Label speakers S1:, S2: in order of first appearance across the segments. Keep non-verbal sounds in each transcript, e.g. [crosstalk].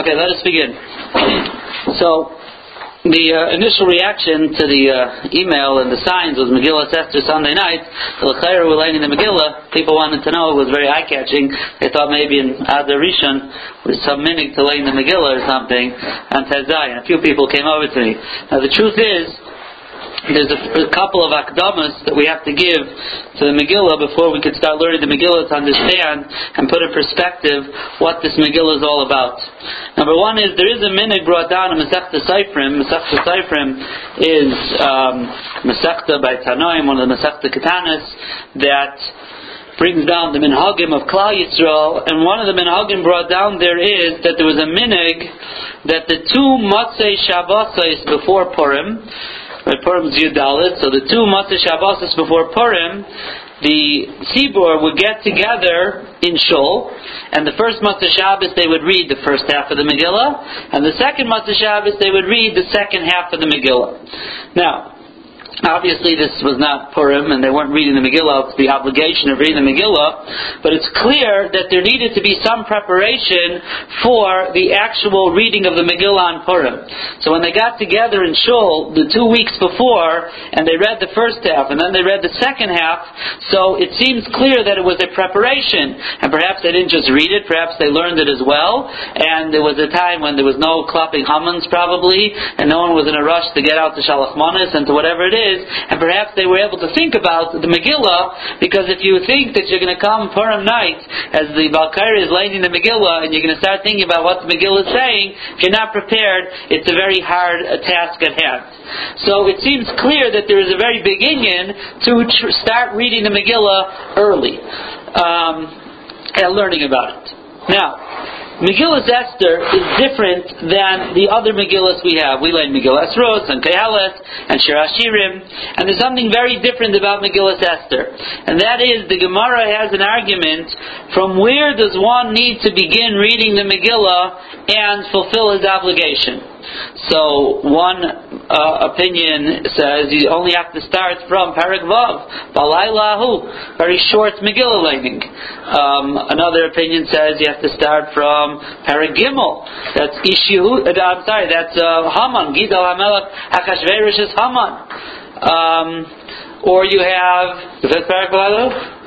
S1: Okay, let us begin. So, the uh, initial reaction to the uh, email and the signs was Megillah Esther Sunday night. The L'chaira were laying in the Megillah. People wanted to know. It was very eye-catching. They thought maybe in Adar Rishon was some minig to lay in the Megillah or something on Tezai. And a few people came over to me. Now the truth is, there's a, a, couple of akdamas that we have to give to the Megillah before we could start learning the Megillah to understand and put in perspective what this Megillah is all about. Number one is there is a minig brought down in Masechta Seifrim. Masechta Seifrim is um, by Tanoim, one of the Masechta Katanas, that brings down the minhagim of Klal Yisrael, and one of the minhagim brought down there is that there was a minig that the two Matzei Shabbosais before Purim, Right, Purim's Yudalit. So the two Matzah Shabbosis before Purim, the Tzibur would get together in Shul, and the first Matzah Shabbos they would read the first half of the Megillah, and the second Matzah Shabbos they would read the second half of the Megillah. Now, Obviously, this was not Purim, and they weren't reading the Megillah. It's the obligation of reading the Megillah. But it's clear that there needed to be some preparation for the actual reading of the Megillah on Purim. So when they got together in Shul the two weeks before, and they read the first half, and then they read the second half, so it seems clear that it was a preparation. And perhaps they didn't just read it, perhaps they learned it as well. And there was a time when there was no clapping Hammons, probably, and no one was in a rush to get out to Shalach Manis and to whatever it is is, and perhaps they were able to think about the Megillah, because if you think that you're going to come Purim night, as the Ba'al Korei is laying in the Megillah, and you're going to start thinking about what the Megillah is saying, if you're not prepared, it's a very hard uh, task at hand. So it seems clear that there is a very big inyan to tr- start reading the Megillah early um, and learning about it. Now, Megillah Esther is different than the other Megillahs we have. We learn Megillas Rus and Kehelet and Shir Hashirim, and there's something very different about Megillah Esther. And that is, the Gemara has an argument from where does one need to begin reading the Megillah and fulfill his obligation. So one uh, opinion says you only have to start from Parak Vav, Balaylahu, very short Megillah learning. Um, another opinion says you have to start from Parak Gimel. That's Ishu. Uh, I'm sorry, that's uh, Haman. Gidal Hamelach Hachashverosh is Haman. Um, or you have is that Balaylahu?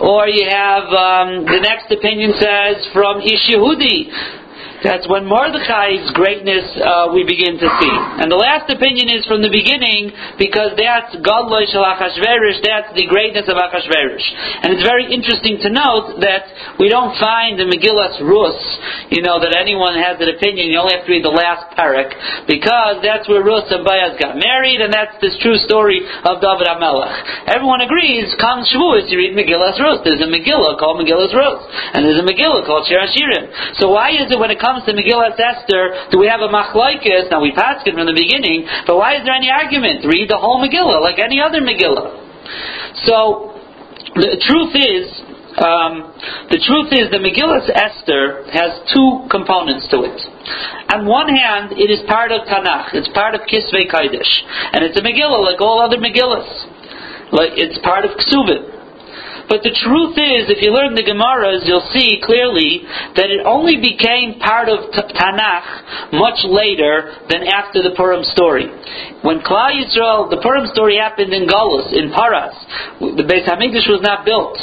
S1: Or you have um, the next opinion says from Ishihudi. That's when Mordechai's greatness uh, we begin to see. And the last opinion is from the beginning because that's Godloy Shel Achashverosh, that's the greatness of Achashverosh. And it's very interesting to note that we don't find in Megillas Rus, you know, that anyone has an opinion. You only have to read the last parak because that's where Rus and Boaz got married, and that's this true story of David HaMelech. Everyone agrees, comes Shavuos, you read Megillas Rus. There's a Megillah called Megillas Rus, and there's a Megillah called Shir Hashirim. So why is it when it comes comes to Megillah Esther, do we have a machlaikis? Now we passed it from the beginning, but why is there any argument? Read the whole Megillah like any other Megillah. So the truth is, um, the truth is the Megillah Esther has two components to it. On one hand, it is part of Tanakh. It's part of Kisvei Kaidish. And it's a Megillah like all other Megillahs. Like, it's part of Ksuvim. But the truth is, if you learn the Gemaras, you'll see clearly that it only became part of Tanakh much later than after the Purim story. When Klal Yisrael, the Purim story happened in Galus, in Paras. The Beis Hamikdash was not built.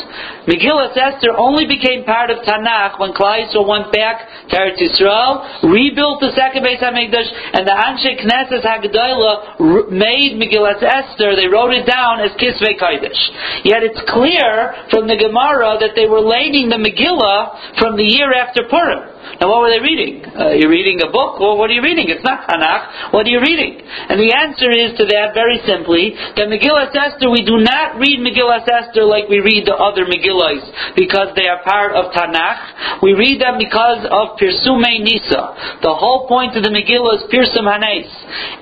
S1: Megillah Esther only became part of Tanakh when Yisrael went back to Eretz Yisrael, rebuilt the second Beis Hamikdash, and the Anshe Knesset Hagdalah made Megillah Esther. They wrote it down as Kisvei Kodesh. Yet it's clear from the Gemara that they were laying the Megillah from the year after Purim. Now, what were they reading? Uh, you're reading a book? Well, what are you reading? It's not Tanakh. What are you reading? And the answer is to that very simply that Megillah Esther, we do not read Megillah Esther like we read the other Megillahs because they are part of Tanakh. We read them because of Pirsume Nisa. The whole point of the Megillah is Pirsum Hanes.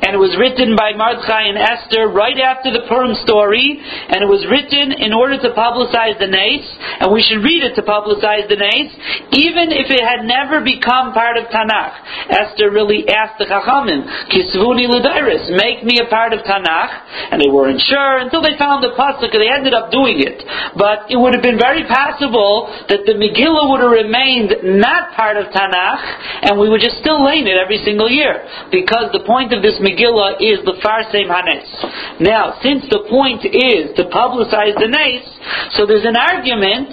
S1: And it was written by Mordechai and Esther right after the Purim story, and it was written in order to publicize the Nace, and we should read it to publicize the Nace, even if it had never never become part of Tanakh. Esther really asked the Chachamim, Kisvuni Ludairis, make me a part of Tanakh. And they weren't sure until they found the pasuk and they ended up doing it. But it would have been very possible that the Megillah would have remained not part of Tanakh, and we would just still learn it every single year, because the point of this Megillah is the Farseim Hanes. Now, since the point is to publicize the Nes, so there's an argument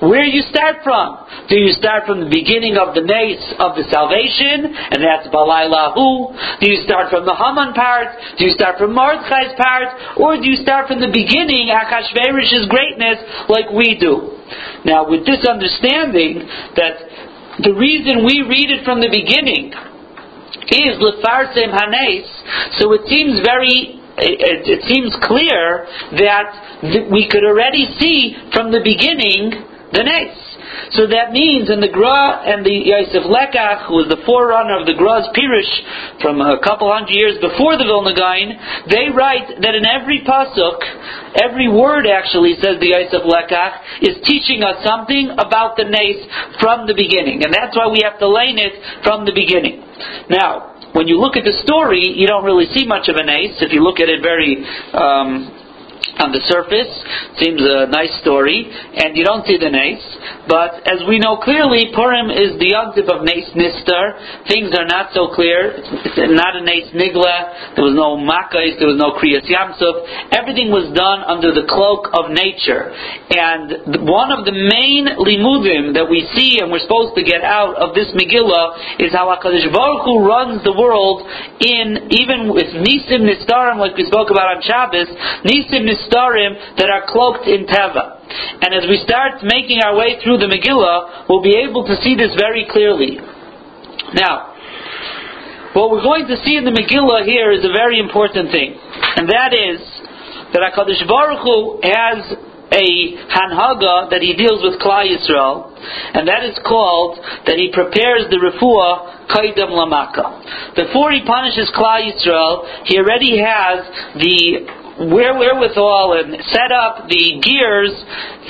S1: where you start from. Do you start from the beginning of the Nes of the salvation, and that's Balai Lahu? Do you start from the Haman part? Do you start from Mordechai's part? Or do you start from the beginning, Achashverosh's greatness, like we do? Now, with this understanding that the reason we read it from the beginning is lefarsem hanes, so it seems very it, it, seems clear that th- we could already see from the beginning the nes. So that means in the Gra and the Yosef Lekach, who was the forerunner of the Gra's Pirish from a couple hundred years before the Vilna Gaon, they write that in every pasuk, every word actually says the Yosef Lekach is teaching us something about the Nace from the beginning, and that's why we have to learn it from the beginning. Now, when you look at the story, you don't really see much of a Nace. If you look at it very um, on the surface. Seems a nice story, and you don't see the Nace. But as we know clearly, Purim is the yontif of Nace Nistar. Things are not so clear. It's not a Nace Nigla. There was no Makkais. There was no Kriyas Yamsuf. Everything was done under the cloak of nature. And one of the main limudim that we see and we're supposed to get out of this Megillah is how HaKadosh Baruch Hu runs the world in, even with Nisim Nistarim, like we spoke about on Shabbos, Nisim Nistarim that are cloaked in teva. And as we start making our way through the Megillah, we'll be able to see this very clearly. Now, what we're going to see in the Megillah here is a very important thing, and that is that Hakadosh Baruch Hu has a hanhaga that he deals with Klal Yisrael, and that is called that he prepares the refuah kaidam lamaka. Before he punishes Klal Yisrael, he already has the where wherewithal and set up the gears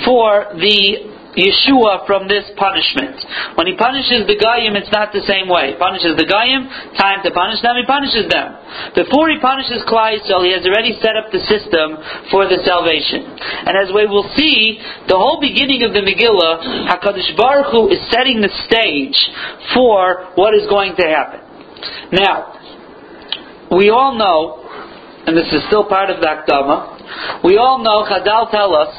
S1: for the Yeshua from this punishment. When he punishes the Goyim, it's not the same way. He punishes the Goyim, time to punish them, he punishes them. Before he punishes Klal Yisrael, he has already set up the system for the salvation. And as we will see, the whole beginning of the Megillah, HaKadosh Baruch Hu is setting the stage for what is going to happen. Now, we all know and this is still part of the Akdama. We all know, Chazal tell us,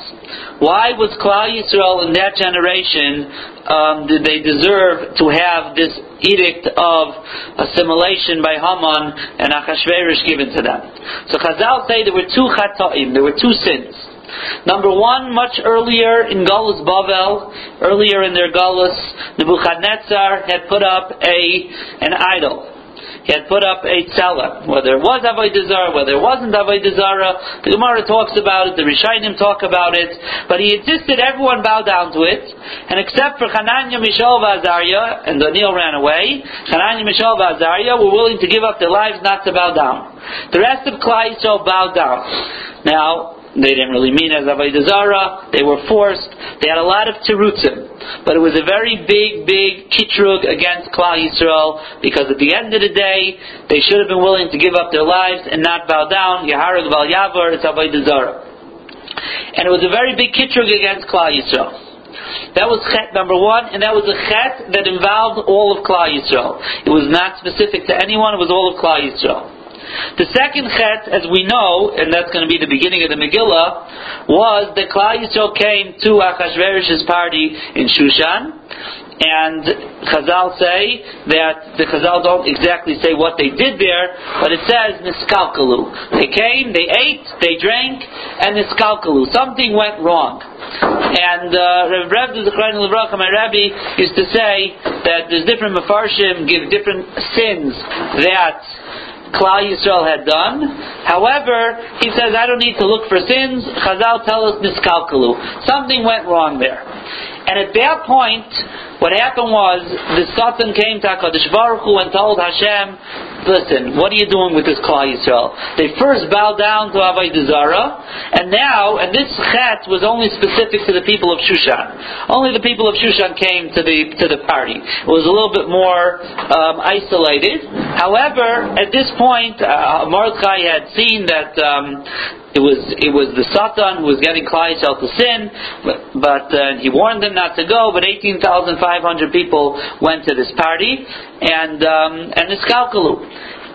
S1: why was Klal Yisrael in that generation um, did they deserve to have this edict of assimilation by Haman and Achashverosh given to them? So Chazal say there were two chatoim, there were two sins. Number one, much earlier in Galus Bavel, earlier in their Galus, Nebuchadnezzar had put up a an idol he had put up a tzela, whether it was Avodah Zarah, whether it wasn't Avodah Zarah. The Gemara talks about it, the Rishonim talk about it, but he insisted everyone bow down to it, and except for Hananya, Mishael, Azariah, and Daniel ran away, Hananya, Mishael, Azariah were willing to give up their lives not to bow down. The rest of Klal Yisrael bowed down. Now, they didn't really mean as Avodah Zarah. They were forced. They had a lot of terutzim. But it was a very big, big kitrug against Klal Yisrael because at the end of the day, they should have been willing to give up their lives and not bow down. Yaharag Val it's Avodah Zarah. And it was a very big kitrug against Klal Yisrael. That was chet number one, and that was a chet that involved all of Klal Yisrael. It was not specific to anyone, it was all of Klal Yisrael. The second chet, as we know, and that's going to be the beginning of the Megillah, was that Klal Yisrael came to Achashverosh's party in Shushan, and Chazal say that the Chazal don't exactly say what they did there, but it says niskalkalu. They came, they ate, they drank, and niskalkalu. Something went wrong. And uh, Rev Zechariah Levrach, my Rabbi, used to say that there's different mafarshim give different sins that Klal Yisrael had done. However, he says, I don't need to look for sins. Chazal tell us miskalkalu. Something went wrong there. And at that point, what happened was the Satan came to HaKadosh Baruch Hu and told Hashem, listen, what are you doing with this Klal Yisrael? They first bowed down to Avodah and now, and this chet was only specific to the people of Shushan. Only the people of Shushan came to the to the party. It was a little bit more um, isolated, However, at this point, uh, Mordechai had seen that um, it was it was the Satan who was getting Klal Yisrael to sin, but, but uh, he warned them not to go. But 18,500 people went to this party, and um, and this Kalkalu.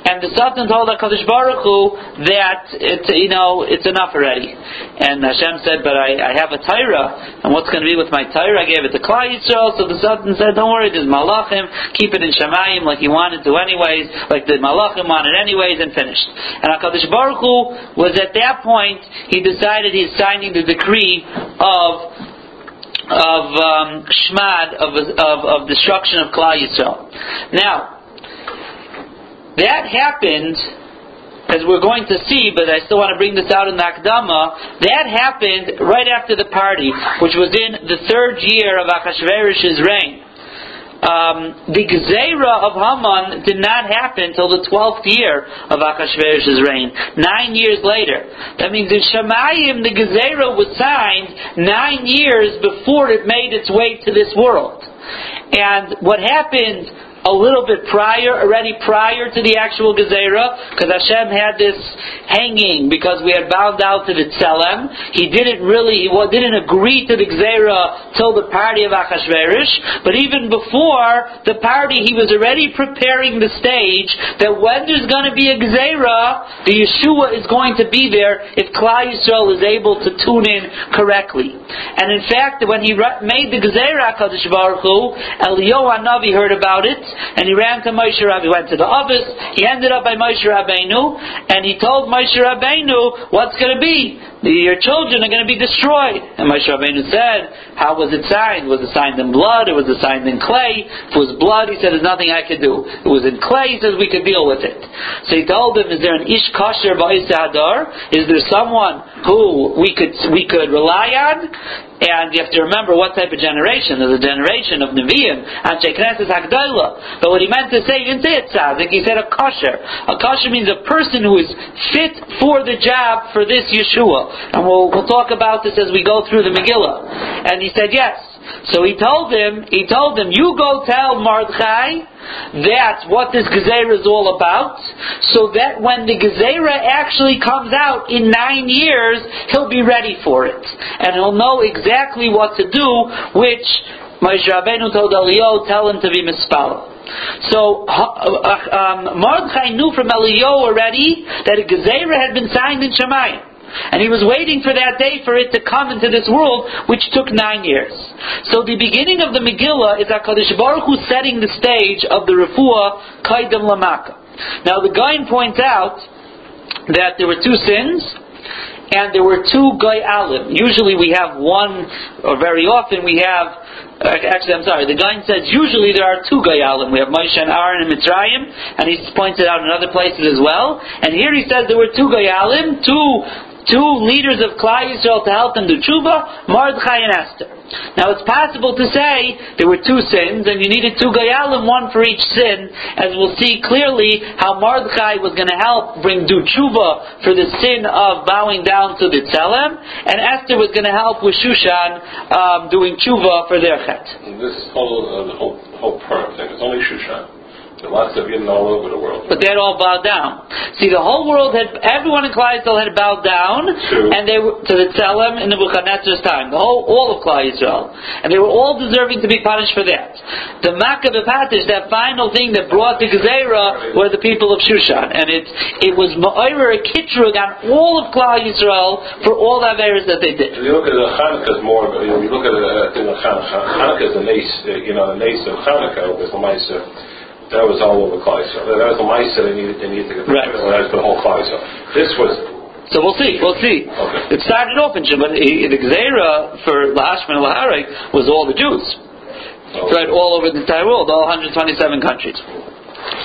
S1: And the Satan told HaKadosh Baruch Hu that it's, you know, it's enough already. And Hashem said, but I, I have a Torah, and what's going to be with my Torah? I gave it to Klal Yisrael, so the Satan said, don't worry, there's Malachim, keep it in Shemayim like he wanted to anyways, like the Malachim wanted anyways, and finished. And HaKadosh Baruch Hu was at that point, he decided he's signing the decree of of um, shmad of, of, of destruction of Klal Yisrael. Now, that happened, as we're going to see, but I still want to bring this out in the Akdama, that happened right after the party, which was in the third year of Achashverosh's reign. Um, the Gezerah of Haman did not happen until the 12th year of Achashverosh's reign, nine years later. That means in Shemayim, the Gezerah was signed nine years before it made its way to this world. And what happened a little bit prior, already prior to the actual Gezerah, because Hashem had this hanging because we had bound out to the Tzelem. He didn't really, he didn't agree to the Gezerah till the party of Achashverosh, but even before the party, he was already preparing the stage that when there's going to be a Gezerah, the Yeshua is going to be there if Klal Yisrael is able to tune in correctly. And in fact, when he made the Gezerah, HaKadosh Baruch Hu, Eliyahu Navi heard about it, and he ran to Moshe Rabbeinu. He went to the office. He ended up by Moshe Rabbeinu, and he told Moshe Rabbeinu what's going to be. Your children are going to be destroyed. And Moshe Rabbeinu said, "How was it signed? Was it signed in blood? Or was it signed in clay? If it was blood, he said, "There's nothing I could do." It was in clay. He says, "We could deal with it." So he told him, "Is there an ish kosher hadar? Is there someone who we could we could rely on?" And you have to remember what type of generation. There's a generation of Nevi'im, Anshe Knesset Hagdolah. But what he meant to say, he didn't say a he said a kosher. A kosher means a person who is fit for the job for this Yeshua. And we'll, we'll talk about this as we go through the Megillah. And he said, yes. So he told him, he told him, you go tell Mordechai that's what this Gezerah is all about, so that when the Gezerah actually comes out in nine years, he'll be ready for it. And he'll know exactly what to do, which Moshe Rabbeinu told Eliyahu, tell him to be mispal. So uh, um, Mordechai knew from Eliyahu already that a Gezerah had been signed in Shemayim. And he was waiting for that day for it to come into this world, which took nine years. So the beginning of the Megillah is HaKadosh Baruch Hu setting the stage of the Refuah Kaidem Lamaka. Now the Gaon points out that there were two sins, and there were two Goy Alim. Usually we have one, or very often we have uh, actually, I'm sorry. The guy says usually there are two Gayalim. We have Moshe and Aaron and Mitzrayim, and he's pointed out in other places as well. And here he says there were two Gayalim, two two leaders of Klal Yisrael to help them do tshuva, Mordechai and Esther. Now it's possible to say there were two sins, and you needed two Gayalim, one for each sin, as we'll see clearly how Mordechai was going to help bring do tshuva for the sin of bowing down to the Tzelem, and Esther was going to help with Shushan um, doing tshuva for their chet.
S2: This whole, uh, whole, whole Purim thing, it's only Shushan. Lots of Yidden all over the world.
S1: But they had all bowed down. See, the whole world had, everyone in Klal Yisrael had bowed down,
S2: to,
S1: and they were, to the Tzelem in the Nebuchadnezzar's time. The whole, all of Klal Yisrael. And they were all deserving to be punished for that. The Makkah Patish, that final thing that brought the Gezerah, were the people of Shushan. And it, it was Ma'ira a Kitrug on all of Klal Yisrael for all the Averas that they did.
S2: If you look at the Hanukkah more, you know, you look at the of Hanukkah, Hanukkah is the nace, uh, you know, the nace of Hanukkah, with the that was all over Kleisel. That was the mice that they needed, they needed to get
S1: right.
S2: That was the whole Kleisel. This was
S1: so we'll see. We'll see.
S2: Okay.
S1: It started off in but the Gzera for Lahashman and Laharik was all the Jews. Oh. Right, all over the entire world, all 127 countries.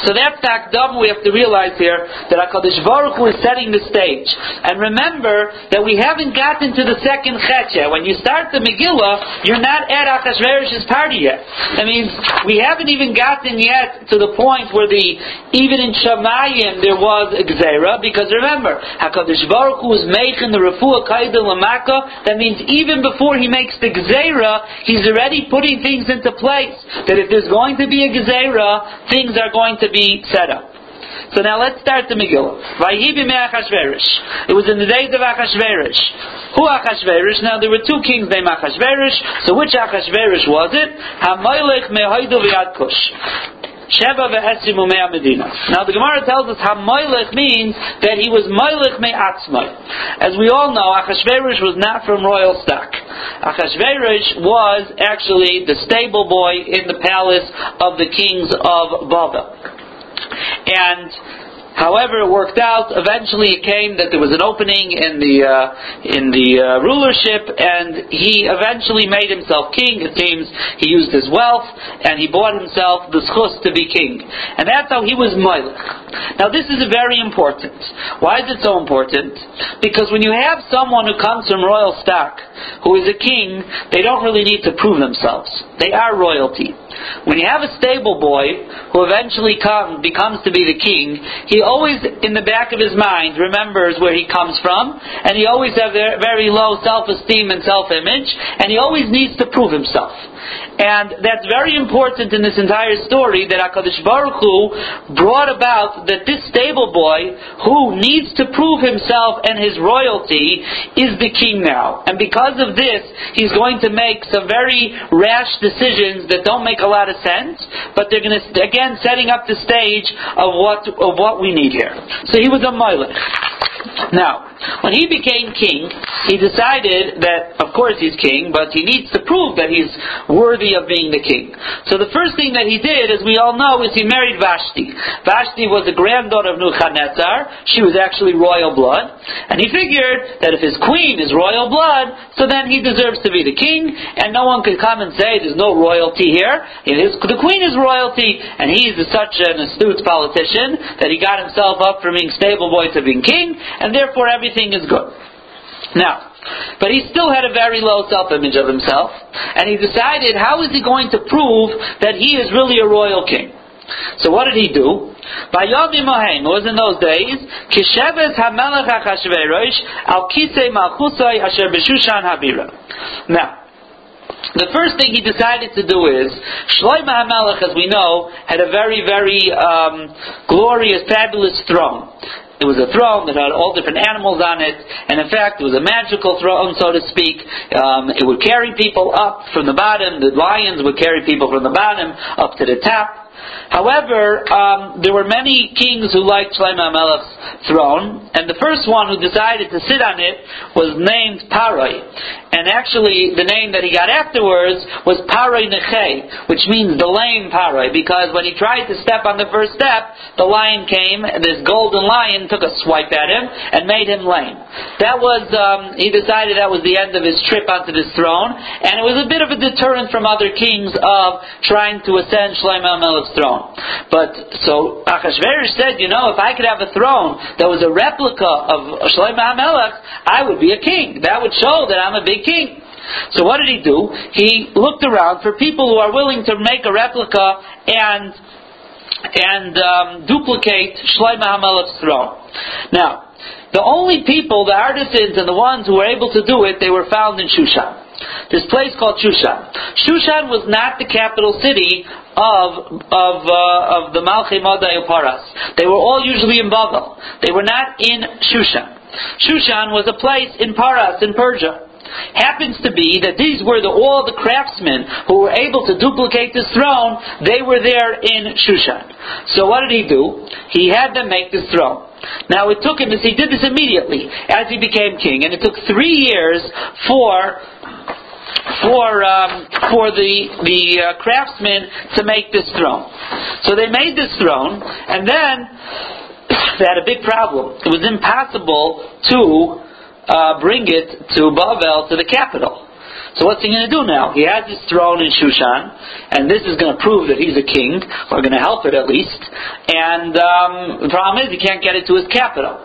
S1: So that fact, Akdam we have to realize here that HaKadosh Baruch Hu is setting the stage. And remember that we haven't gotten to the second Chet. When you start the Megillah, you're not at Achashverosh's party yet. That means we haven't even gotten yet to the point where the, even in Shemayim there was a because remember, HaKadosh Baruch Hu is making the Refuah Kaidel Lamaka, that means even before he makes the Gzera, he's already putting things into place. That if there's going to be a Gzera, things are going to be set up. So now let's start the Megillah. It was in the days of Achashverosh. Who Achashverosh? Now there were two kings named Achashverosh. So which Achashverosh was it? Hamoilech Mehaidu. Sheba ve'esimu me'a medina. Now the Gemara tells us how moilech means that he was moilech me'atzmai. As we all know, Achashverosh was not from royal stock. Achashverosh was actually the stable boy in the palace of the kings of Babel. And However, it worked out. Eventually, it came that there was an opening in the uh, in the uh, rulership, and he eventually made himself king. It seems he used his wealth and he bought himself the schus to be king, and that's how he was Melech. Now, this is very important. Why is it so important? Because when you have someone who comes from royal stock, who is a king, they don't really need to prove themselves. They are royalty. When you have a stable boy who eventually come, becomes to be the king, he always, in the back of his mind, remembers where he comes from, and he always has very low self-esteem and self-image, and he always needs to prove himself. And that's very important in this entire story that HaKadosh Baruch Hu brought about that this stable boy who needs to prove himself and his royalty is the king now. And because of this, he's going to make some very rash decisions that don't make a lot of sense, but they're going to, again, setting up the stage of what, of what we need here. So he was a Moilech. Now, when he became king, he decided that, of course, he's king, but he needs to prove that he's worthy of being the king. So the first thing that he did, as we all know, is he married Vashti. Vashti was the granddaughter of Nebuchadnezzar. She was actually royal blood. And he figured that if his queen is royal blood, so then he deserves to be the king, and no one could come and say there's no royalty here. the queen is royalty, and he's such an astute politician that he got himself up from being stable boy to being king, and therefore everything is good. Now, but he still had a very low self-image of himself, and he decided how is he going to prove that he is really a royal king? So what did he do? By it was in those days, HaMelech HaChashverosh Al Kisei Malchusai Asher Habira. Now, the first thing he decided to do is Shlomo HaMelech, as we know, had a very, very um, glorious, fabulous throne. It was a throne that had all different animals on it, and in fact, it was a magical throne, so to speak. Um, it would carry people up from the bottom. The lions would carry people from the bottom up to the top. However, um, there were many kings who liked Shlomo Melech's throne, and the first one who decided to sit on it was named Parai. And actually, the name that he got afterwards was Parai Neche, which means the lame Parai, because when he tried to step on the first step, the lion came, and this golden lion took a swipe at him and made him lame. That was, um, he decided that was the end of his trip onto this throne, and it was a bit of a deterrent from other kings of trying to ascend Shlomo Throne. But, so, Achashverosh said, you know, if I could have a throne that was a replica of Shlomo Melech, I would be a king. That would show that I'm a big king. So what did he do? He looked around for people who are willing to make a replica and and um, duplicate Shlomo HaMelech's throne. Now, the only people, the artisans and the ones who were able to do it, they were found in Shushan. This place called Shushan. Shushan was not the capital city of of uh, of the Malchei Madai Paras. They were all usually in Babel. They were not in Shushan. Shushan was a place in Paras in Persia happens to be that these were the, all the craftsmen who were able to duplicate this throne. They were there in Shushan. So what did he do? He had them make this throne. Now it took him, as he did this immediately as he became king, and it took three years for for um, for the the uh, craftsmen to make this throne. So they made this throne, and then [coughs] they had a big problem. It was impossible to uh, bring it to Bavel, to the capital. So what's he going to do now? He has his throne in Shushan, and this is going to prove that he's a king, or going to help it at least. And um, the problem is he can't get it to his capital.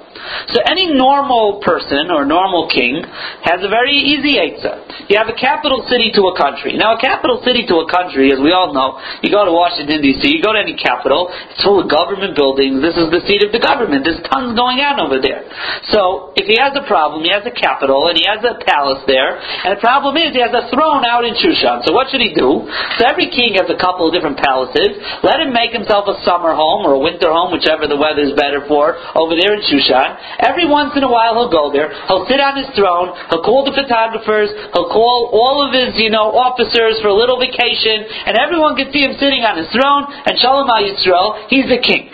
S1: So any normal person or normal king has a very easy Eitzah. You have a capital city to a country. Now a capital city to a country, as we all know, you go to Washington DC, you go to any capital, it's full of government buildings, this is the seat of the government, there's tons going on over there. So if he has a problem, he has a capital, and he has a palace there, and the problem is he has a throne out in Shushan. So what should he do? So every king has a couple of different palaces. Let him make himself a summer home or a winter home, whichever the weather is better for, over there in Shushan. Every once in a while he'll go there. He'll sit on his throne. He'll call the photographers. He'll call all of his, you know, officers for a little vacation, and everyone can see him sitting on his throne. And Shalom Yisrael, he's the king.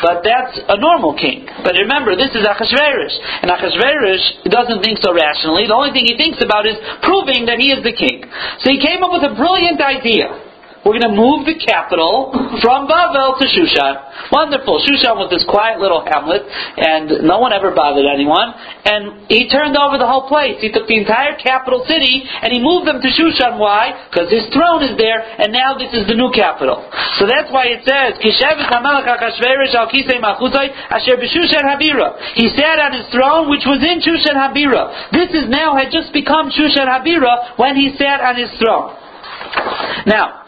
S1: But that's a normal king. But remember, this is Achashverosh. And Achashverosh doesn't think so rationally. The only thing he thinks about is proving that he is the king. So he came up with a brilliant idea. We're going to move the capital from Babel to Shushan. Wonderful. Shushan was this quiet little hamlet, and no one ever bothered anyone. And he turned over the whole place. He took the entire capital city, and he moved them to Shushan. Why? Because his throne is there, and now this is the new capital. So that's why it says, He sat on his throne, which was in Shushan Habira. This is now had just become Shushan Habira when he sat on his throne. Now,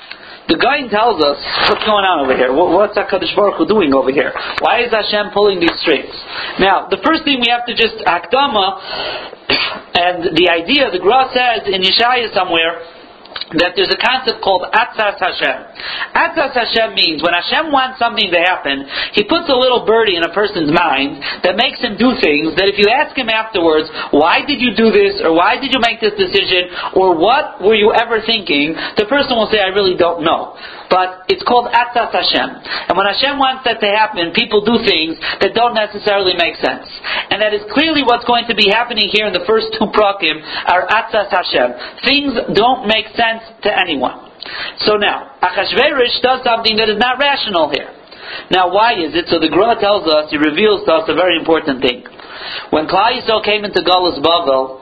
S1: the guy tells us what's going on over here. What's Hakadosh Baruch Hu doing over here? Why is Hashem pulling these strings? Now, the first thing we have to just akdama, [coughs] and the idea the Gra says in Yeshaya somewhere that there's a concept called Atzas Hashem. Atzas Hashem means when Hashem wants something to happen, He puts a little birdie in a person's mind that makes him do things that if you ask him afterwards, why did you do this, or why did you make this decision, or what were you ever thinking, the person will say, I really don't know. But it's called Atzas Hashem. And when Hashem wants that to happen, people do things that don't necessarily make sense. And that is clearly what's going to be happening here in the first two prakim, are Atzas Hashem. Things don't make sense sense to anyone. So now, Achashverosh does something that is not rational here. Now, why is it? So the Gra tells us, he reveals to us a very important thing. When Klal Yisrael came into Galus Bavel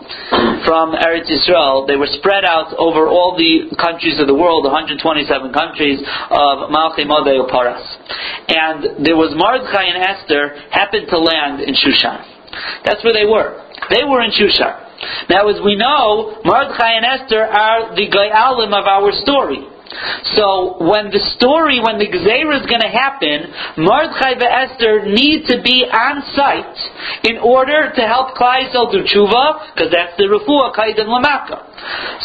S1: from Eretz Yisrael, they were spread out over all the countries of the world, 127 countries of Malchi Modei Paras. And there was Mordechai and Esther happened to land in Shushan. That's where they were. They were in Shushan. Now, as we know, Mordechai and Esther are the Gayalim of our story. So when the story, when the Gzeira is going to happen, Mordechai and Esther need to be on site in order to help Klaisel do tshuva, because that's the refuah kaidim lamaka.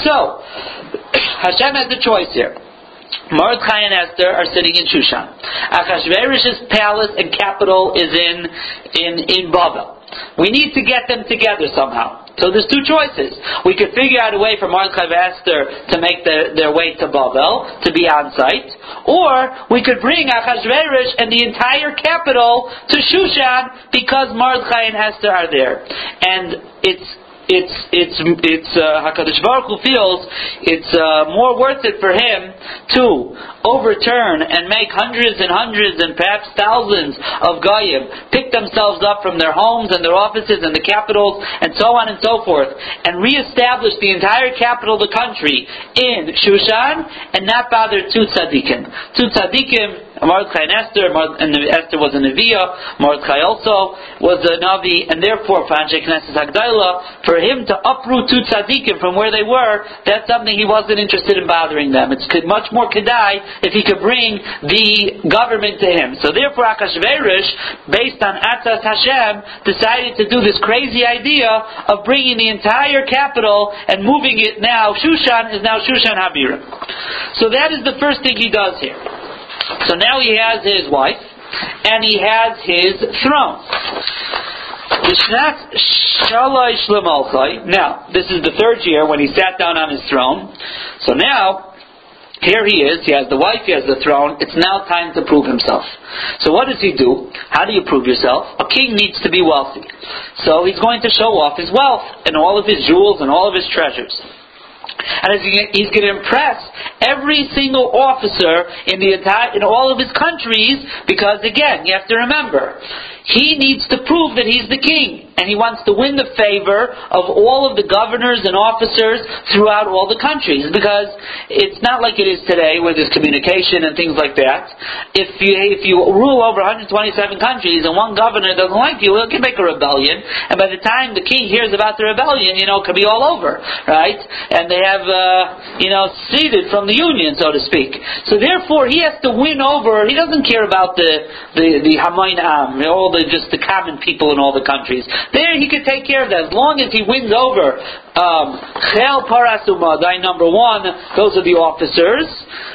S1: So [coughs] Hashem has a choice here. Mordechai and Esther are sitting in Shushan. Achashverosh's palace and capital is in in in Babel. We need to get them together somehow. So there's two choices. We could figure out a way for Mordechai and Esther to make their, their way to Babel, to be on site, or we could bring Achashverosh and the entire capital to Shushan because Mordechai and Esther are there. And it's it's it's it's uh, Hakadosh Baruch Hu feels it's uh, more worth it for him to overturn and make hundreds and hundreds and perhaps thousands of goyim pick themselves up from their homes and their offices and the capitals and so on and so forth and reestablish the entire capital of the country in Shushan and not bother two tzaddikim. Two tzaddikim Mordechai and Esther, and Esther was a Neviah, Mordechai also was a Navi, and therefore, for him to uproot two tzaddikim from where they were, that's something he wasn't interested in bothering them. It's much more kedai if he could bring the government to him. So therefore, Achashverosh, based on Atzas Hashem, decided to do this crazy idea of bringing the entire capital and moving it now. Shushan is now Shushan Habira. So that is the first thing he does here. So now he has his wife, and he has his throne. Now, this is the third year when he sat down on his throne. So now, here he is, he has the wife, he has the throne, it's now time to prove himself. So what does he do? How do you prove yourself? A king needs to be wealthy. So he's going to show off his wealth and all of his jewels and all of his treasures. And he's going to impress every single officer in the entire, in all of his countries, because again, you have to remember, he needs to prove that he's the king. And he wants to win the favor of all of the governors and officers throughout all the countries. Because it's not like it is today where there's communication and things like that. If you, if you rule over 127 countries and one governor doesn't like you, well, he can make a rebellion. And by the time the king hears about the rebellion, you know, it could be all over. Right? And they have, uh, you know, seeded from the union, so to speak. So therefore, he has to win over, he doesn't care about the, the, the Hamoin Am, all the, just the common people in all the countries. There he could take care of that as long as he wins over um, Chel Paras uMadai number one, those are the officers.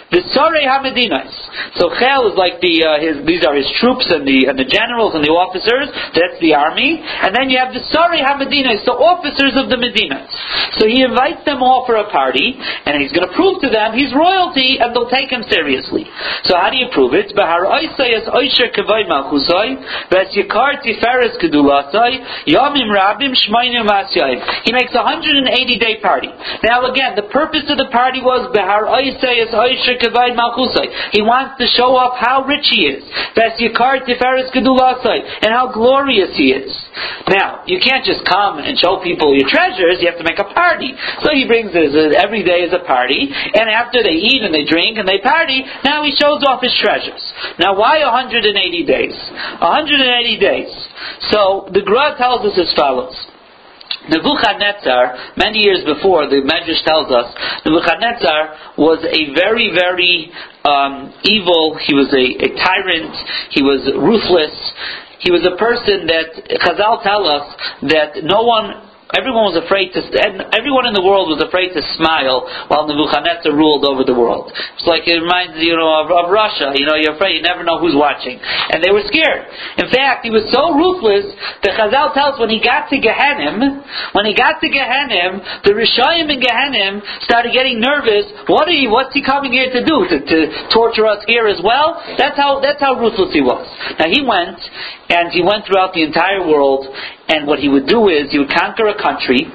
S1: The Sare Hamedinas. So Chel is like the uh, his, these are his troops and the and the generals and the officers. That's the army. And then you have the Sare Hamedinas, the officers of the Medinas. So he invites them all for a party, and he's going to prove to them he's royalty, and they'll take him seriously. So how do you prove it? Asyai. He makes a 180 day party. Now again, the purpose of the party was Oisher Kavai Malchusai. He wants to show off how rich he is. Ves Yikar Tiferes Kedulasai, and how glorious he is. Now, you can't just come and show people your treasures, you have to make a party. So he brings his, every day is a party, and after they eat and they drink and they party, now he shows off his treasures. Now why 180 days? 180 days. So the Gra tells us as follows. Nebuchadnezzar, many years before, the Medrash tells us, Nebuchadnezzar was a very, very um, evil, he was a, a tyrant, he was ruthless, he was a person that Chazal tell us that no one Everyone was afraid to, and everyone in the world was afraid to smile while Nebuchadnezzar ruled over the world. It's like it reminds you know of, of Russia. You know, you're afraid, you never know who's watching, and they were scared. In fact, he was so ruthless that Chazal tells when he got to Gehenim, when he got to Gehenim, the Rishayim in Gehenim started getting nervous. What are you? What's he coming here to do? To, to torture us here as well? That's how that's how ruthless he was. Now he went and he went throughout the entire world and what he would do is he would conquer a country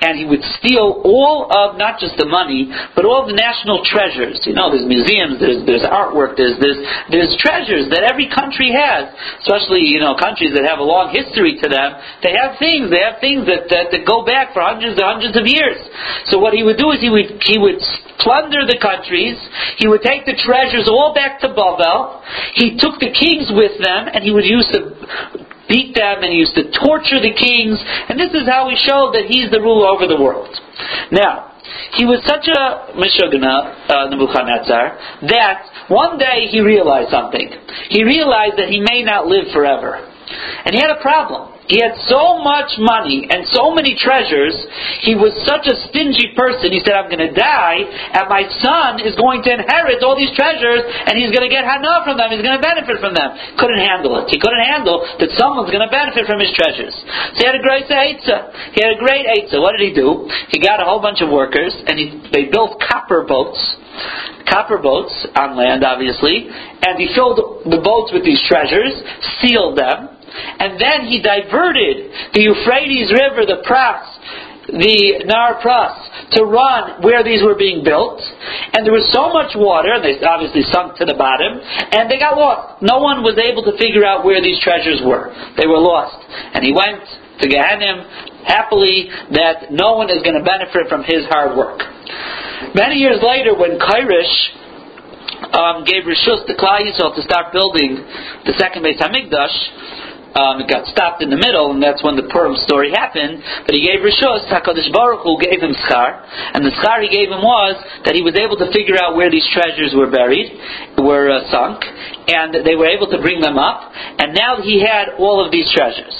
S1: and he would steal all of not just the money, but all the national treasures. You know, there's museums, there's there's artwork, there's there's there's treasures that every country has. Especially, you know, countries that have a long history to them. They have things, they have things that that, that go back for hundreds and hundreds of years. So what he would do is he would he would plunder the countries, he would take the treasures all back to Babel, he took the kings with them, and he would use the beat them and he used to torture the kings, and this is how he showed that he's the ruler over the world. Now, he was such a Meshugna, uh, Nebuchadnezzar, that one day he realized something. He realized that he may not live forever. And he had a problem. He had so much money and so many treasures. He was such a stingy person. He said, I'm going to die, and my son is going to inherit all these treasures, and he's going to get hana from them. He's going to benefit from them. Couldn't handle it. He couldn't handle that someone's going to benefit from his treasures. So he had a great eitzah. He had a great eitzah. What did he do? He got a whole bunch of workers, and he, they built copper boats copper boats on land, obviously, and he filled the boats with these treasures, sealed them, and then he diverted the Euphrates River, the Pras, the Nar Pras, to run where these were being built. And there was so much water, and they obviously sunk to the bottom, and they got lost. No one was able to figure out where these treasures were. They were lost. And he went to Gehenim happily that no one is going to benefit from his hard work. Many years later, when Kairish um, gave Rishus to Klal Yisrael to start building the second Beis Hamikdash, um, it got stopped in the middle, and that's when the Purim story happened. But he gave Rishos, Hakadosh Baruch Hu gave him schar, and the schar he gave him was that he was able to figure out where these treasures were buried, were uh, sunk, and they were able to bring them up. And now he had all of these treasures.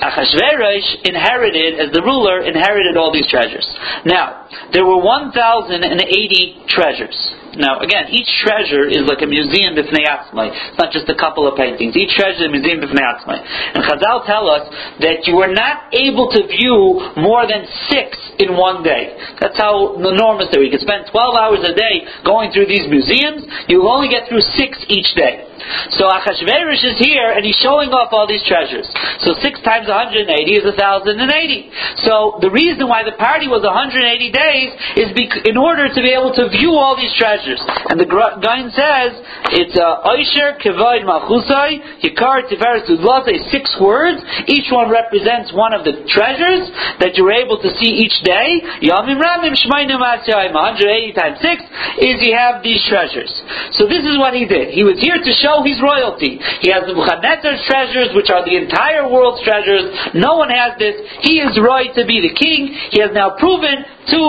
S1: Achashverosh inherited, as the ruler, inherited all these treasures. Now, there were 1,080 treasures. Now, again, each treasure is like a museum b'fnei. It's not just a couple of paintings. Each treasure is a museum b'fnei. And Chazal tell us that you are not able to view more than six in one day. That's how enormous they are. You can spend 12 hours a day going through these museums. You only get through six each day. So Achashverosh is here and he's showing off all these treasures. So six times 180 is 1080. So the reason why the party was 180 days is bec- in order to be able to view all these treasures. And the Gaon says it's uh, Oisher, Kevoid, Malchusai, Yikar, Tiferes, Udlate, six words. Each one represents one of the treasures that you're able to see each day. Yamim Ramim, Shmainim 180 times six is you have these treasures. So this is what he did. He was here to show his royalty. He has the Nebuchadnezzar's treasures, which are the entire world's treasures. No one has this. He is right to be the king. He has now proven to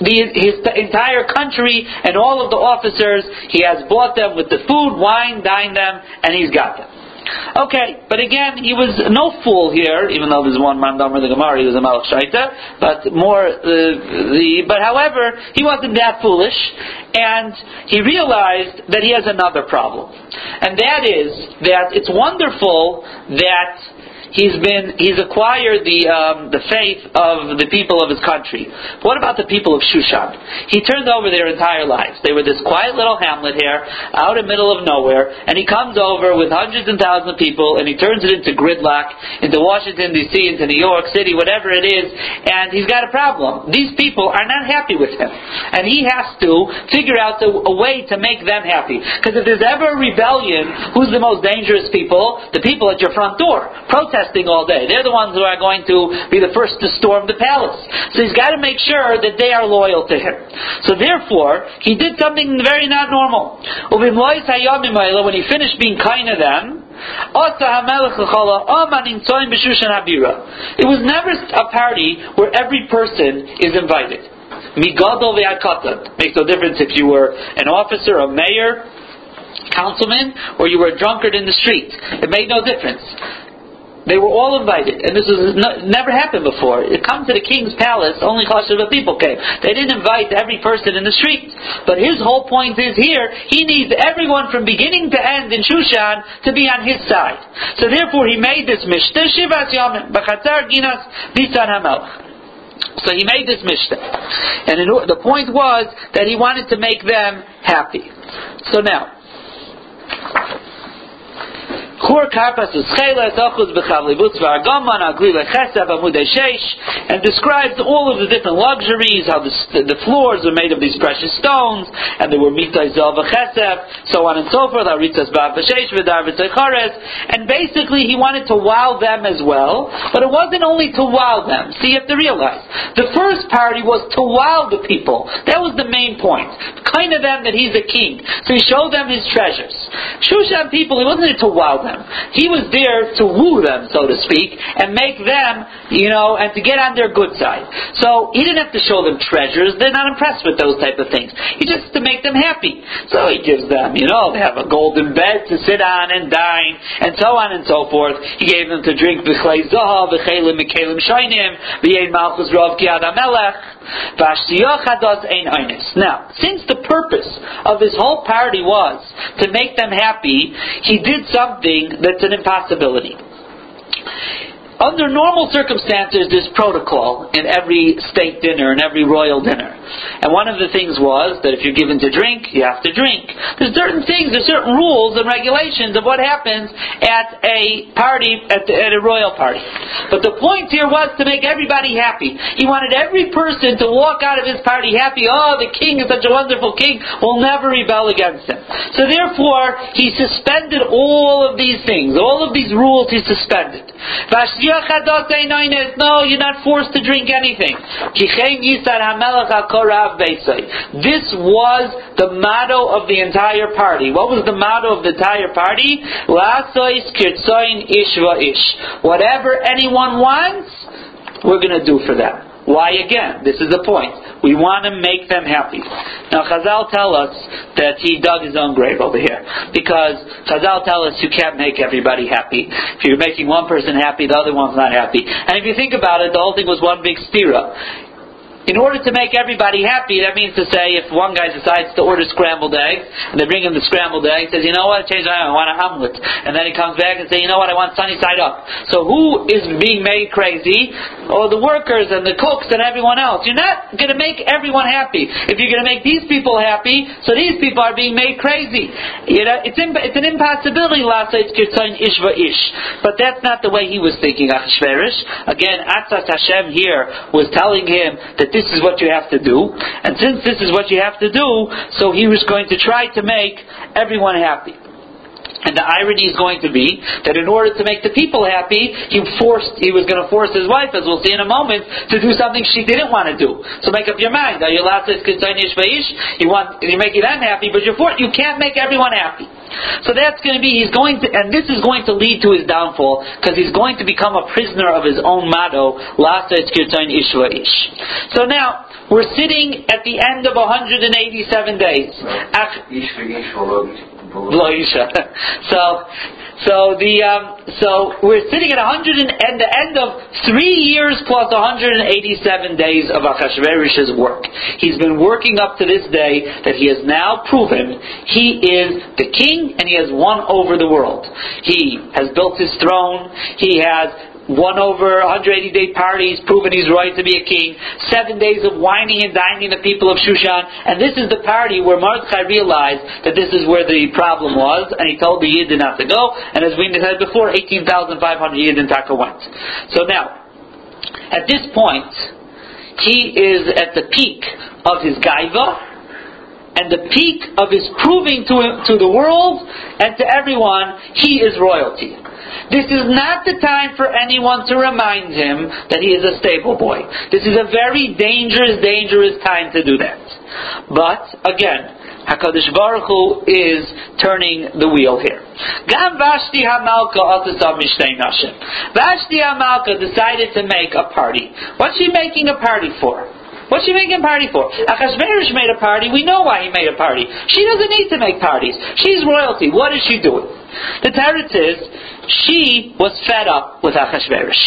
S1: the, his entire country and all of the officers, he has bought them with the food, wine, dined them, and he's got them. Okay, but again, he was no fool here, even though there's one man domer the Gemara, he was a Malach Shaita, but more uh, the, but however, he wasn't that foolish, and he realized that he has another problem. And that is that it's wonderful that he's been he's acquired the um, the faith of the people of his country. What about the people of Shushan? He turned over their entire lives. They were this quiet little hamlet here, out in the middle of nowhere, and he comes over with hundreds and thousands of people, and he turns it into gridlock, into Washington D.C., into New York City, whatever it is, and he's got a problem. These people are not happy with him, and he has to figure out a, a way to make them happy. Because if there's ever a rebellion, who's the most dangerous people? The people at your front door, protesting all day. They're the ones who are going to be the first to storm the palace. So he's got to make sure that they are loyal to him. So therefore, he did something very not normal. When he finished being kind to them, it was never a party where every person is invited. Makes no difference if you were an officer, a mayor, councilman, or you were a drunkard in the street. It made no difference. They were all invited, and this has never happened before. It come to the king's palace, only Chashuva people came. They didn't invite every person in the street. But his whole point is here, he needs everyone from beginning to end in Shushan to be on his side. So therefore he made this Mishteh. So he made this Mishteh. And the point was that he wanted to make them happy. So now, Is Amudei Sheish, and describes all of the different luxuries, how the, the floors were made of these precious stones, and there were Mitai Zel V'Chesav, so on and so forth, Aritzas B'Av V'Sheish, V'Dar and basically he wanted to wow them as well, but it wasn't only to wow them. See, you have to realize, the first party was to wow the people. That was the main point. Kind of them that he's a king. So he showed them his treasures. Shushan people, he wasn't there to wow them them. He was there to woo them, so to speak, and make them, you know, and to get on their good side. So he didn't have to show them treasures. They're not impressed with those type of things. He just to make them happy. So he gives them, you know, they have a golden bed to sit on and dine, and so on and so forth. He gave them to drink v'chlei zahav, v'chelim v'kelim shainim, v'yein malchus rov kiad amelech. Now, since the purpose of his whole party was to make them happy, he did something that's an impossibility. Under normal circumstances, there's protocol in every state dinner and every royal dinner. And one of the things was that if you're given to drink, you have to drink. There's certain things, there's certain rules and regulations of what happens at a party, at, the, at a royal party. But the point here was to make everybody happy. He wanted every person to walk out of his party happy. Oh, the king is such a wonderful king. We'll never rebel against him. So therefore, he suspended all of these things. All of these rules he suspended. No, you're not forced to drink anything. This was the motto of the entire party. What was the motto of the entire party? Whatever anyone wants, we're going to do for them. Why again? This is the point. We want to make them happy. Now Chazal tell us that he dug his own grave over here. Because Chazal tell us you can't make everybody happy. If you're making one person happy, the other one's not happy. And if you think about it, the whole thing was one big stira. In order to make everybody happy, that means to say if one guy decides to order scrambled eggs, and they bring him the scrambled eggs, he says, you know what, change I want a omelet. And then he comes back and says, you know what, I want sunny side up. So who is being made crazy? Oh, the workers and the cooks and everyone else. You're not going to make everyone happy. If you're going to make these people happy, so these people are being made crazy. You know, it's, in, it's an impossibility. But that's not the way he was thinking, Achashverosh. Again, Atzas Hashem here was telling him that this is what you have to do. And since this is what you have to do, so he was going to try to make everyone happy. And the irony is going to be that in order to make the people happy, he forced he was going to force his wife, as we'll see in a moment, to do something she didn't want to do. So make up your mind. Are you allowed to You want you make them happy, but you're for, you can't make everyone happy. So that's going to be he's going to, and this is going to lead to his downfall because he's going to become a prisoner of his own motto. So now we're sitting at the end of 187 days. [laughs] so, so the um, so we're sitting at 100 and, and the end of three years plus 187 days of Achashverosh's work. He's been working up to this day that he has now proven he is the king and he has won over the world. He has built his throne. He has won over 180 day parties, proven he's right to be a king, seven days of whining and dining the people of Shushan, and this is the party where Mordechai realized that this is where the problem was, and he told the Yidden not to go, and as we said before, 18,500 Yidden Taka went. So now, at this point, he is at the peak of his gaiva, and the peak of his proving to, to the world and to everyone he is royalty. This is not the time for anyone to remind him that he is a stable boy. This is a very dangerous, dangerous time to do that. But, again, HaKadosh Baruch Hu is turning the wheel here. Gam Vashti HaMalka Atasav Mishnei Nashim. Vashti HaMalka decided to make a party. What's she making a party for? What's she making a party for? Achashverosh made a party. We know why he made a party. She doesn't need to make parties. She's royalty. What is she doing? The Teretz is she was fed up with Achashverosh.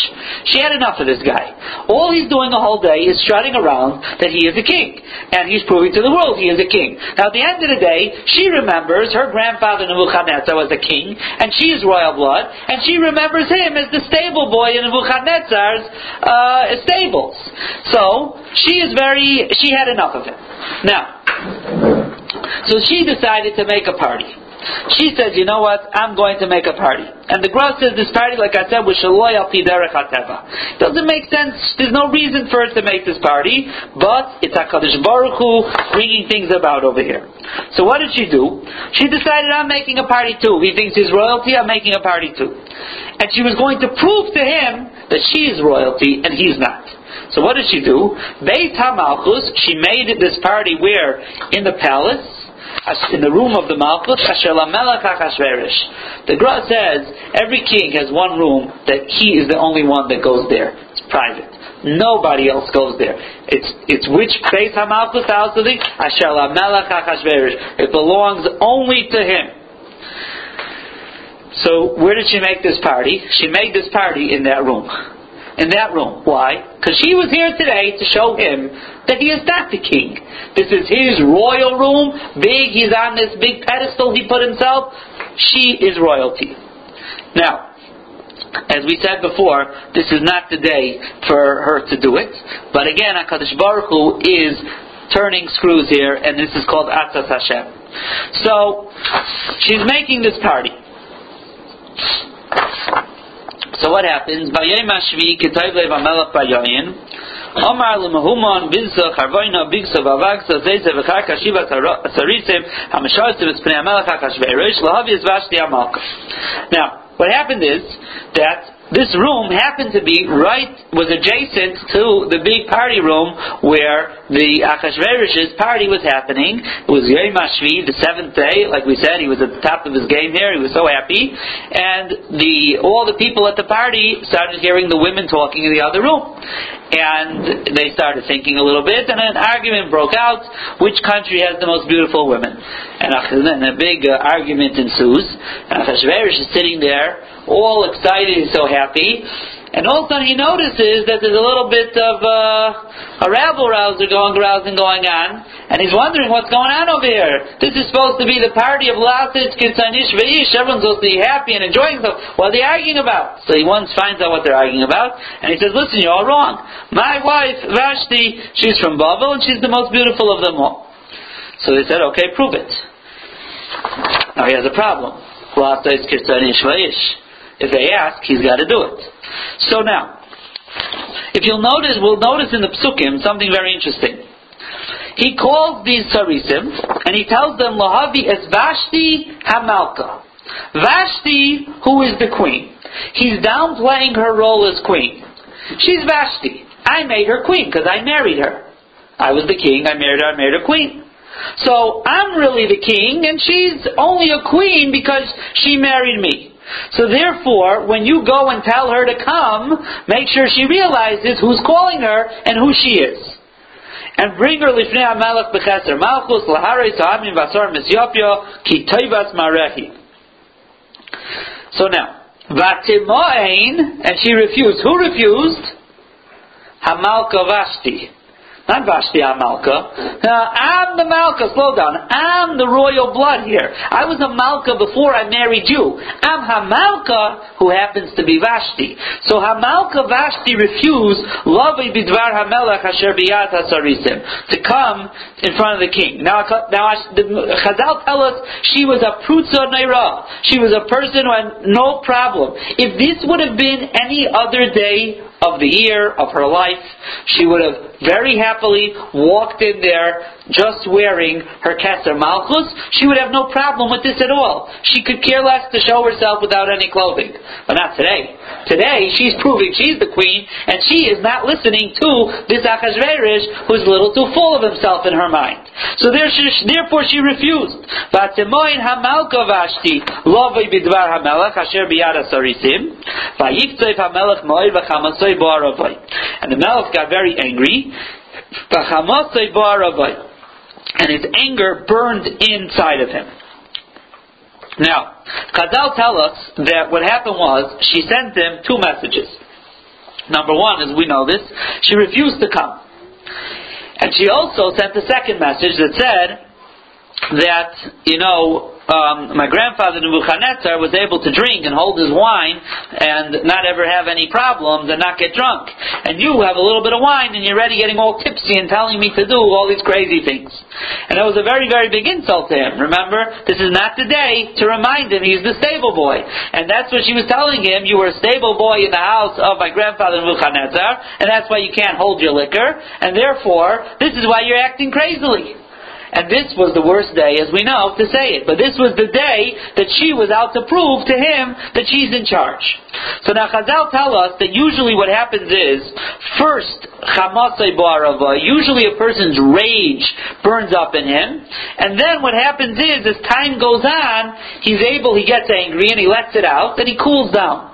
S1: She had enough of this guy. All he's doing the whole day is strutting around that he is a king. And he's proving to the world he is a king. Now at the end of the day, she remembers her grandfather Nebuchadnezzar was a king, and she is royal blood, and she remembers him as the stable boy in Nebuchadnezzar's uh, stables. So, she is very, she had enough of him. Now, so she decided to make a party. She says, you know what, I'm going to make a party. And the Gra says this party, like I said, was Shaloy al doesn't make sense, there's no reason for her to make this party, but it's HaKadosh Baruch Hu bringing things about over here. So what did she do? She decided, I'm making a party too. He thinks he's royalty, I'm making a party too. And she was going to prove to him that she is royalty and he's not. So what did she do? Beit HaMalchus, she made this party where? In the palace, in the room of the Malchut, The Gra says every king has one room that he is the only one that goes there. It's private. Nobody else goes there. It's it's which place Hamalchus house of the It belongs only to him. So where did she make this party? She made this party in that room in that room. Why? Because she was here today to show him that he is not the king. This is his royal room, big, he's on this big pedestal he put himself. She is royalty. Now, as we said before, this is not the day for her to do it. But again, HaKadosh Baruch Hu is turning screws here, and this is called Atzas Hashem. So, she's making this party. So what happens? Bayoyin Omar L'Mahuman Bizza Charvoina Bigsa Vavagsa Zeze V'Chaka Shiva Sarisim Hamasharisim Espnei Amelach HaKashveirish Lahavi Vashti Amalka Now, what happened is that this room happened to be right, was adjacent to the big party room where the Achashverosh's party was happening. It was Yom Hashvi, the seventh day, like we said, he was at the top of his game here, he was so happy. And the, all the people at the party started hearing the women talking in the other room. And they started thinking a little bit, and an argument broke out, which country has the most beautiful women? and a big uh, argument ensues. And Achashverosh is sitting there, all excited, he's so happy. And all of a sudden he notices that there's a little bit of uh, a rabble rouser going rousing going on, and he's wondering what's going on over here. This is supposed to be the party of Lasich Kitzanish Veish. Everyone's supposed to be happy and enjoying themselves. What are they arguing about? So he once finds out what they're arguing about, and he says, "Listen, you're all wrong. My wife Vashti, she's from Babel, and she's the most beautiful of them all." So they said, "Okay, prove it." Now he has a problem. Lasich Kitzanish Veish. If they ask, he's got to do it. So now, if you'll notice, we'll notice in the psukim something very interesting. He calls these sarisim and he tells them, Lahavi es Vashti Hamalka. Vashti, who is the queen. He's downplaying her role as queen. She's Vashti. I made her queen because I married her. I was the king, I married her, I made her queen. So I'm really the king and she's only a queen because she married me. So therefore, when you go and tell her to come, make sure she realizes who's calling her and who she is. And bring her lifnei hamelech becheser malchus laharei ta'amim vasar misyopyo ki toivas marehi. So now, vatimoain, and she refused. Who refused? Hamalka Vashti. Not Vashti, I'm Malka. Now, I'm the Malka, slow down. I'm the royal blood here. I was a Malka before I married you. I'm Hamalka, who happens to be Vashti. So Hamalka Vashti refused Lavi Bidvar Hamelech Asher Biyat Hasarisim to come in front of the king. Now, now Chazal tell us she was a Prutza Neira. She was a person who had no problem. If this would have been any other day of the year of her life, she would have very happily walked in there just wearing her Keser Malchus. She would have no problem with this at all. She could care less to show herself without any clothing. But not today. Today, she's proving she's the queen, and she is not listening to this Achashverosh, who's a little too full of himself in her mind. So therefore she refused. Vashti lovei bidvar hamelech asher and the Melech got very angry. And his anger burned inside of him. Now, Chazal tell us that what happened was she sent him two messages. Number one, as we know this, she refused to come. And she also sent a second message that said that, you know, um, my grandfather Nebuchadnezzar was able to drink and hold his wine and not ever have any problems and not get drunk. And you have a little bit of wine and you're already getting all tipsy and telling me to do all these crazy things. And that was a very, very big insult to him. Remember, this is not the day to remind him he's the stable boy. And that's what she was telling him. You were a stable boy in the house of my grandfather Nebuchadnezzar, and that's why you can't hold your liquor, and therefore, this is why you're acting crazily. And this was the worst day, as we know, to say it. But this was the day that she was out to prove to him that she's in charge. So now Chazal tell us that usually what happens is, first, chamasai barava, usually a person's rage burns up in him, and then what happens is, as time goes on, he's able, he gets angry and he lets it out, then he cools down.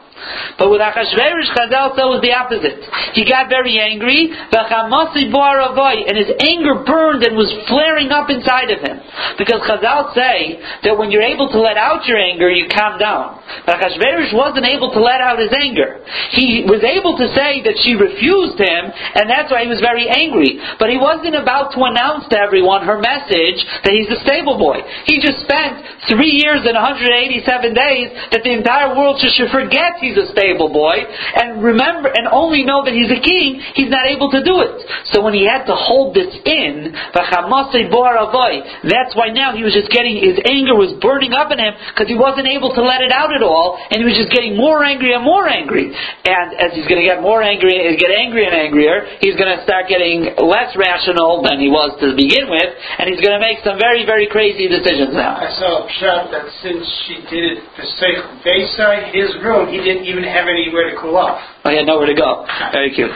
S1: But with Achashverosh, Chazal was the opposite. He got very angry, and his anger burned and was flaring up inside of him. Because Chazal say that when you're able to let out your anger, you calm down. But Achashverosh wasn't able to let out his anger. He was able to say that she refused him, and that's why he was very angry. But he wasn't about to announce to everyone her message that he's the stable boy. He just spent three years and 187 days that the entire world should forget he he's a stable boy, and remember, and only know that he's a king, he's not able to do it. So when he had to hold this in, that's why now he was just getting, his anger was burning up in him, because he wasn't able to let it out at all, and he was just getting more angry and more angry. And as he's going to get more angry, get angry and angrier, he's going to start getting less rational than he was to begin with, and he's going to make some very, very crazy decisions now.
S3: I saw Pshat that since she did it for Seich his room, he didn't didn't even have anywhere to cool off.
S1: He had nowhere to go. Very cute.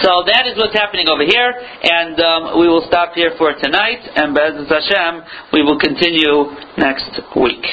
S1: So that is what's happening over here, and um, we will stop here for tonight, and Be'ez Hashem, we will continue next week.